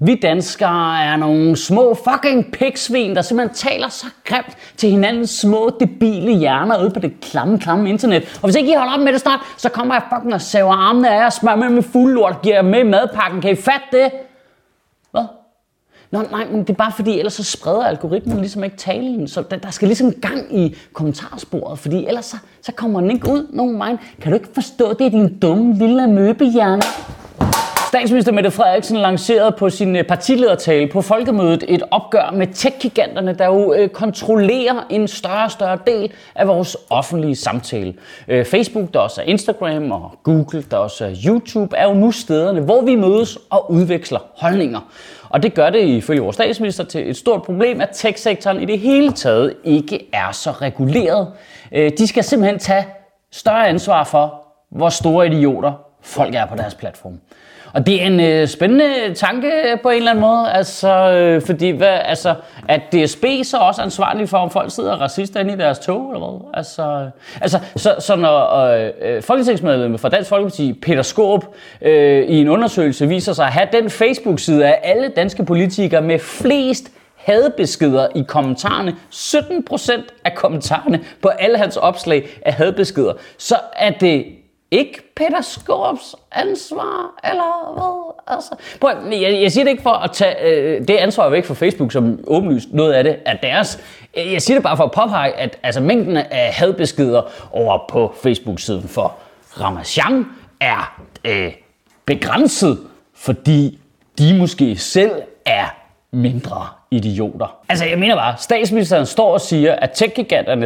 Vi danskere er nogle små fucking piksvin, der simpelthen taler så grimt til hinandens små debile hjerner ude på det klamme, klamme internet. Og hvis ikke I holder op med det snart, så kommer jeg fucking og saver armene af jer, smør med med fuld lort og giver jer med i madpakken. Kan I fatte det? Hvad? Nå, nej, men det er bare fordi, ellers så spreder algoritmen ligesom ikke talen. Så der, der skal ligesom gang i kommentarsporet, fordi ellers så, så kommer den ikke ud nogen vejen. Kan du ikke forstå det, din dumme lille møbehjerne? Statsminister Mette Frederiksen lancerede på sin øh, partiledertale på folkemødet et opgør med tech-giganterne, der jo øh, kontrollerer en større og større del af vores offentlige samtale. Øh, Facebook, der også er Instagram, og Google, der også er YouTube, er jo nu stederne, hvor vi mødes og udveksler holdninger. Og det gør det ifølge vores statsminister til et stort problem, at tech-sektoren i det hele taget ikke er så reguleret. De skal simpelthen tage større ansvar for, hvor store idioter folk er på deres platform. Og det er en øh, spændende tanke på en eller anden måde, altså, øh, fordi hvad, altså, at DSB så også ansvarlig for, om folk sidder racister inde i deres tog, eller hvad? Altså, øh, altså så, så når øh, øh, folketingsmedlem fra Dansk Folkeparti, Peter Skåb, øh, i en undersøgelse viser sig at have den Facebook-side af alle danske politikere med flest hadbeskeder i kommentarerne. 17% af kommentarerne på alle hans opslag er hadbeskeder. Så er det ikke Peter Skorps ansvar, eller hvad? Altså, prøv, jeg, jeg siger det ikke for at tage øh, det ansvar væk fra Facebook, som åbenlyst noget af det er deres. Øh, jeg siger det bare for at påpege, at altså, mængden af hadbeskeder over på Facebook-siden for Ramazan er øh, begrænset, fordi de måske selv er mindre idioter. Altså, jeg mener bare, statsministeren står og siger, at tech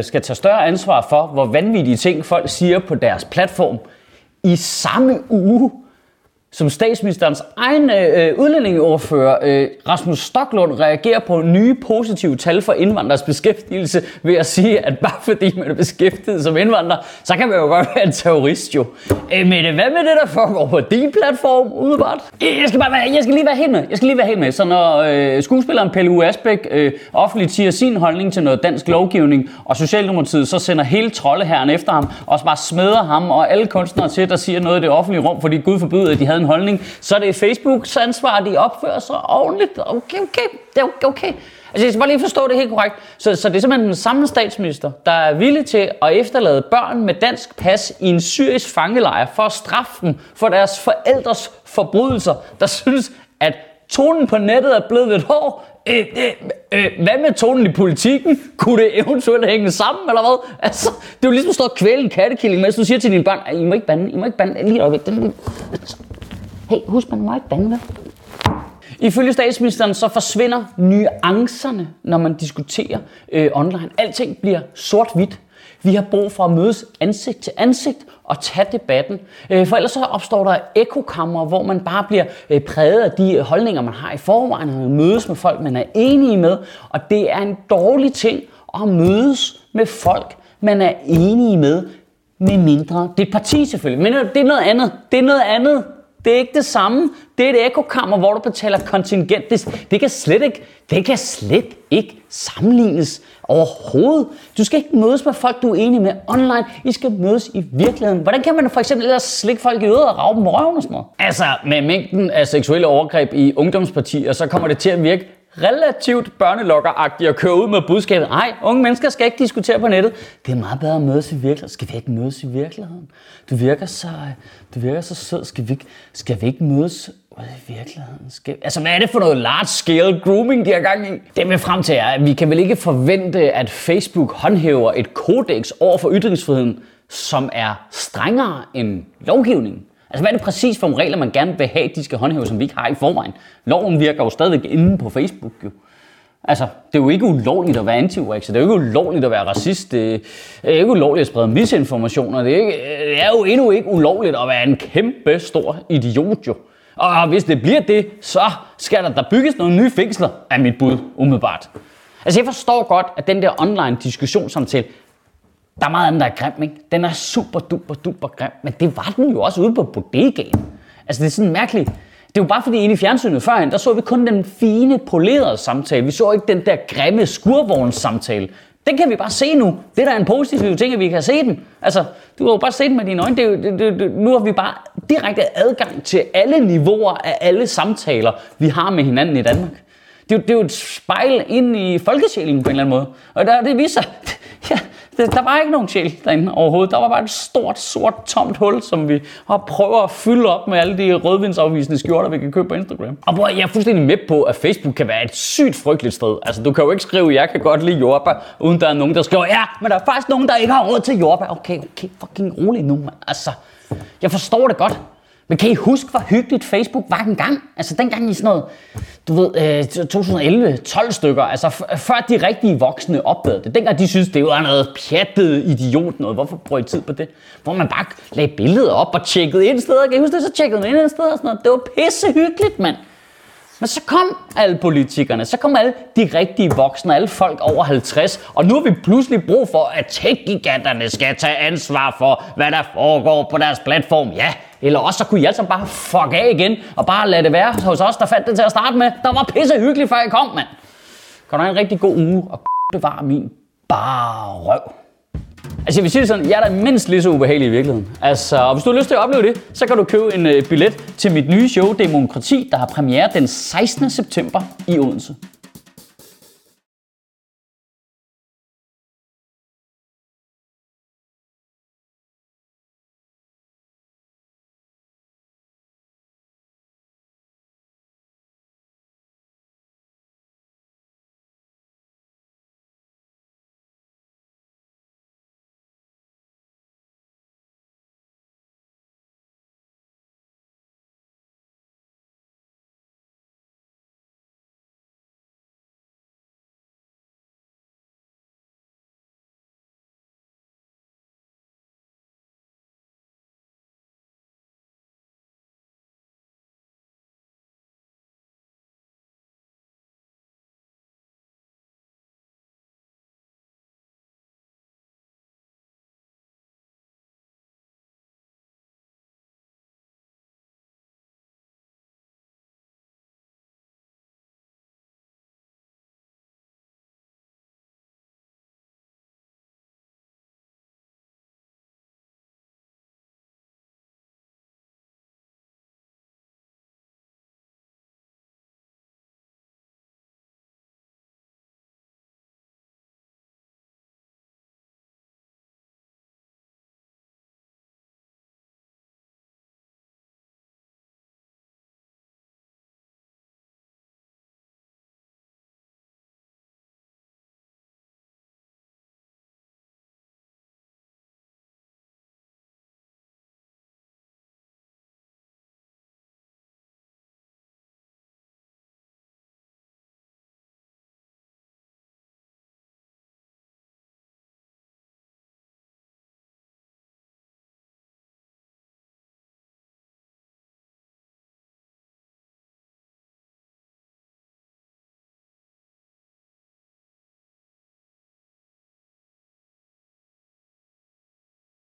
skal tage større ansvar for, hvor vanvittige ting folk siger på deres platform i samme uge, som statsministerens egen øh, udlændingeordfører, øh, Rasmus Stoklund, reagerer på nye positive tal for indvandrers beskæftigelse ved at sige, at bare fordi man er beskæftiget som indvandrer, så kan man jo godt være en terrorist jo. Øh, Mette, hvad med det, der foregår på din platform, udebart? Øh, jeg skal, bare være, jeg skal lige være helt med. Jeg skal lige være helt med. Så når øh, skuespilleren Pelle U. Asbæk øh, offentligt siger sin holdning til noget dansk lovgivning, og Socialdemokratiet så sender hele troldeherren efter ham, og så bare smeder ham og alle kunstnere til, der siger noget i det offentlige rum, fordi Gud forbyder, at de havde en holdning, så er det Facebooks ansvar, at de opfører sig ordentligt. Okay, okay, det er okay. okay. Altså, jeg skal bare lige forstå det helt korrekt. Så, så det er simpelthen den samme statsminister, der er villig til at efterlade børn med dansk pas i en syrisk fangelejr for at straffe dem for deres forældres forbrydelser, der synes, at tonen på nettet er blevet lidt hård. Øh, øh, øh, hvad med tonen i politikken? Kunne det eventuelt hænge sammen, eller hvad? Altså, det er jo ligesom at stå og kvæle en kattekilling, mens du siger til dine børn, I må ikke bande, I må ikke bande, lige et øjeblik. Den, altså, hey, husk, man må ikke bande, vel? Ifølge statsministeren så forsvinder nuancerne, når man diskuterer øh, online. Alting bliver sort-hvidt. Vi har brug for at mødes ansigt til ansigt og tage debatten. Øh, for ellers så opstår der ekokammer, hvor man bare bliver øh, præget af de øh, holdninger, man har i forvejen, og man mødes med folk, man er enige med. Og det er en dårlig ting at mødes med folk, man er enige med, med mindre. Det er et parti selvfølgelig, men det er noget andet. Det er noget andet. Det er ikke det samme. Det er et ekokammer, hvor du betaler kontingent. Det, det, kan slet ikke, det kan slet ikke sammenlignes overhovedet. Du skal ikke mødes med folk, du er enig med online. I skal mødes i virkeligheden. Hvordan kan man for eksempel ellers slikke folk i øret og rave dem røven og sådan noget? Altså, med mængden af seksuelle overgreb i ungdomspartier, så kommer det til at virke relativt børnelokkeragtigt at køre ud med budskabet. Nej, unge mennesker skal ikke diskutere på nettet. Det er meget bedre at mødes i virkeligheden. Skal vi ikke mødes i virkeligheden? Du virker så, du virker så sød. Skal vi ikke, skal vi ikke mødes ude i virkeligheden? Skal, altså, hvad er det for noget large scale grooming, de har gang i? Det vil frem til er, at vi kan vel ikke forvente, at Facebook håndhæver et kodex over for ytringsfriheden, som er strengere end lovgivningen. Altså, hvad er det præcis for nogle regler, man gerne vil have, de skal håndhæve, som vi ikke har i forvejen? Loven virker jo stadigvæk inde på Facebook, jo. Altså, det er jo ikke ulovligt at være anti det er jo ikke ulovligt at være racist, det er ikke ulovligt at sprede misinformationer, det er, ikke, det er jo endnu ikke ulovligt at være en kæmpe stor idiot, jo. Og hvis det bliver det, så skal der, der bygges nogle nye fængsler, er mit bud, umiddelbart. Altså jeg forstår godt, at den der online diskussionssamtale, der er meget andet, der er grim, ikke? Den er super duper duper grim, men det var den jo også ude på bodegaen. Altså det er sådan mærkeligt. Det er jo bare fordi inde i fjernsynet førhen, der så vi kun den fine, polerede samtale. Vi så ikke den der grimme skurvogns samtale. Den kan vi bare se nu. Det der er en positiv ting, at vi kan se den. Altså, du kan jo bare se den med dine øjne. Det er jo, det, det, det, nu har vi bare direkte adgang til alle niveauer af alle samtaler, vi har med hinanden i Danmark. Det er, det er jo et spejl ind i folkesjælen på en eller anden måde. Og der, det viser, ja, der var ikke nogen sjæl derinde overhovedet. Der var bare et stort, sort, tomt hul, som vi har prøvet at fylde op med alle de rødvinsafvisende skjorter, vi kan købe på Instagram. Og bror, jeg er fuldstændig med på, at Facebook kan være et sygt frygteligt sted. Altså, du kan jo ikke skrive, jeg kan godt lide jordbær, uden der er nogen, der skriver, ja, men der er faktisk nogen, der ikke har råd til jordbær. Okay, okay, fucking rolig nu, man. Altså, jeg forstår det godt. Men kan I huske, hvor hyggeligt Facebook var engang? Altså dengang i sådan noget, du ved, øh, 2011, 12 stykker, altså før de rigtige voksne opdagede det. Dengang de synes det var noget pjattet idiot noget. Hvorfor bruger I tid på det? Hvor man bare lagde billeder op og tjekkede ind steder. Kan I huske det? Så tjekkede man ind et sted og sådan noget. Det var pisse hyggeligt, mand. Men så kom alle politikerne, så kom alle de rigtige voksne, alle folk over 50, og nu har vi pludselig brug for, at tech skal tage ansvar for, hvad der foregår på deres platform. Ja, eller også så kunne I alle sammen bare fuck af igen, og bare lade det være hos os, der fandt det til at starte med. Der var pisse hyggeligt, før I kom, mand. Kan du have en rigtig god uge, og bevare min bare røv. Altså jeg vil sige sådan, jeg er da mindst lige så ubehagelig i virkeligheden. Altså, og hvis du har lyst til at opleve det, så kan du købe en øh, billet til mit nye show Demokrati, der har premiere den 16. september i Odense.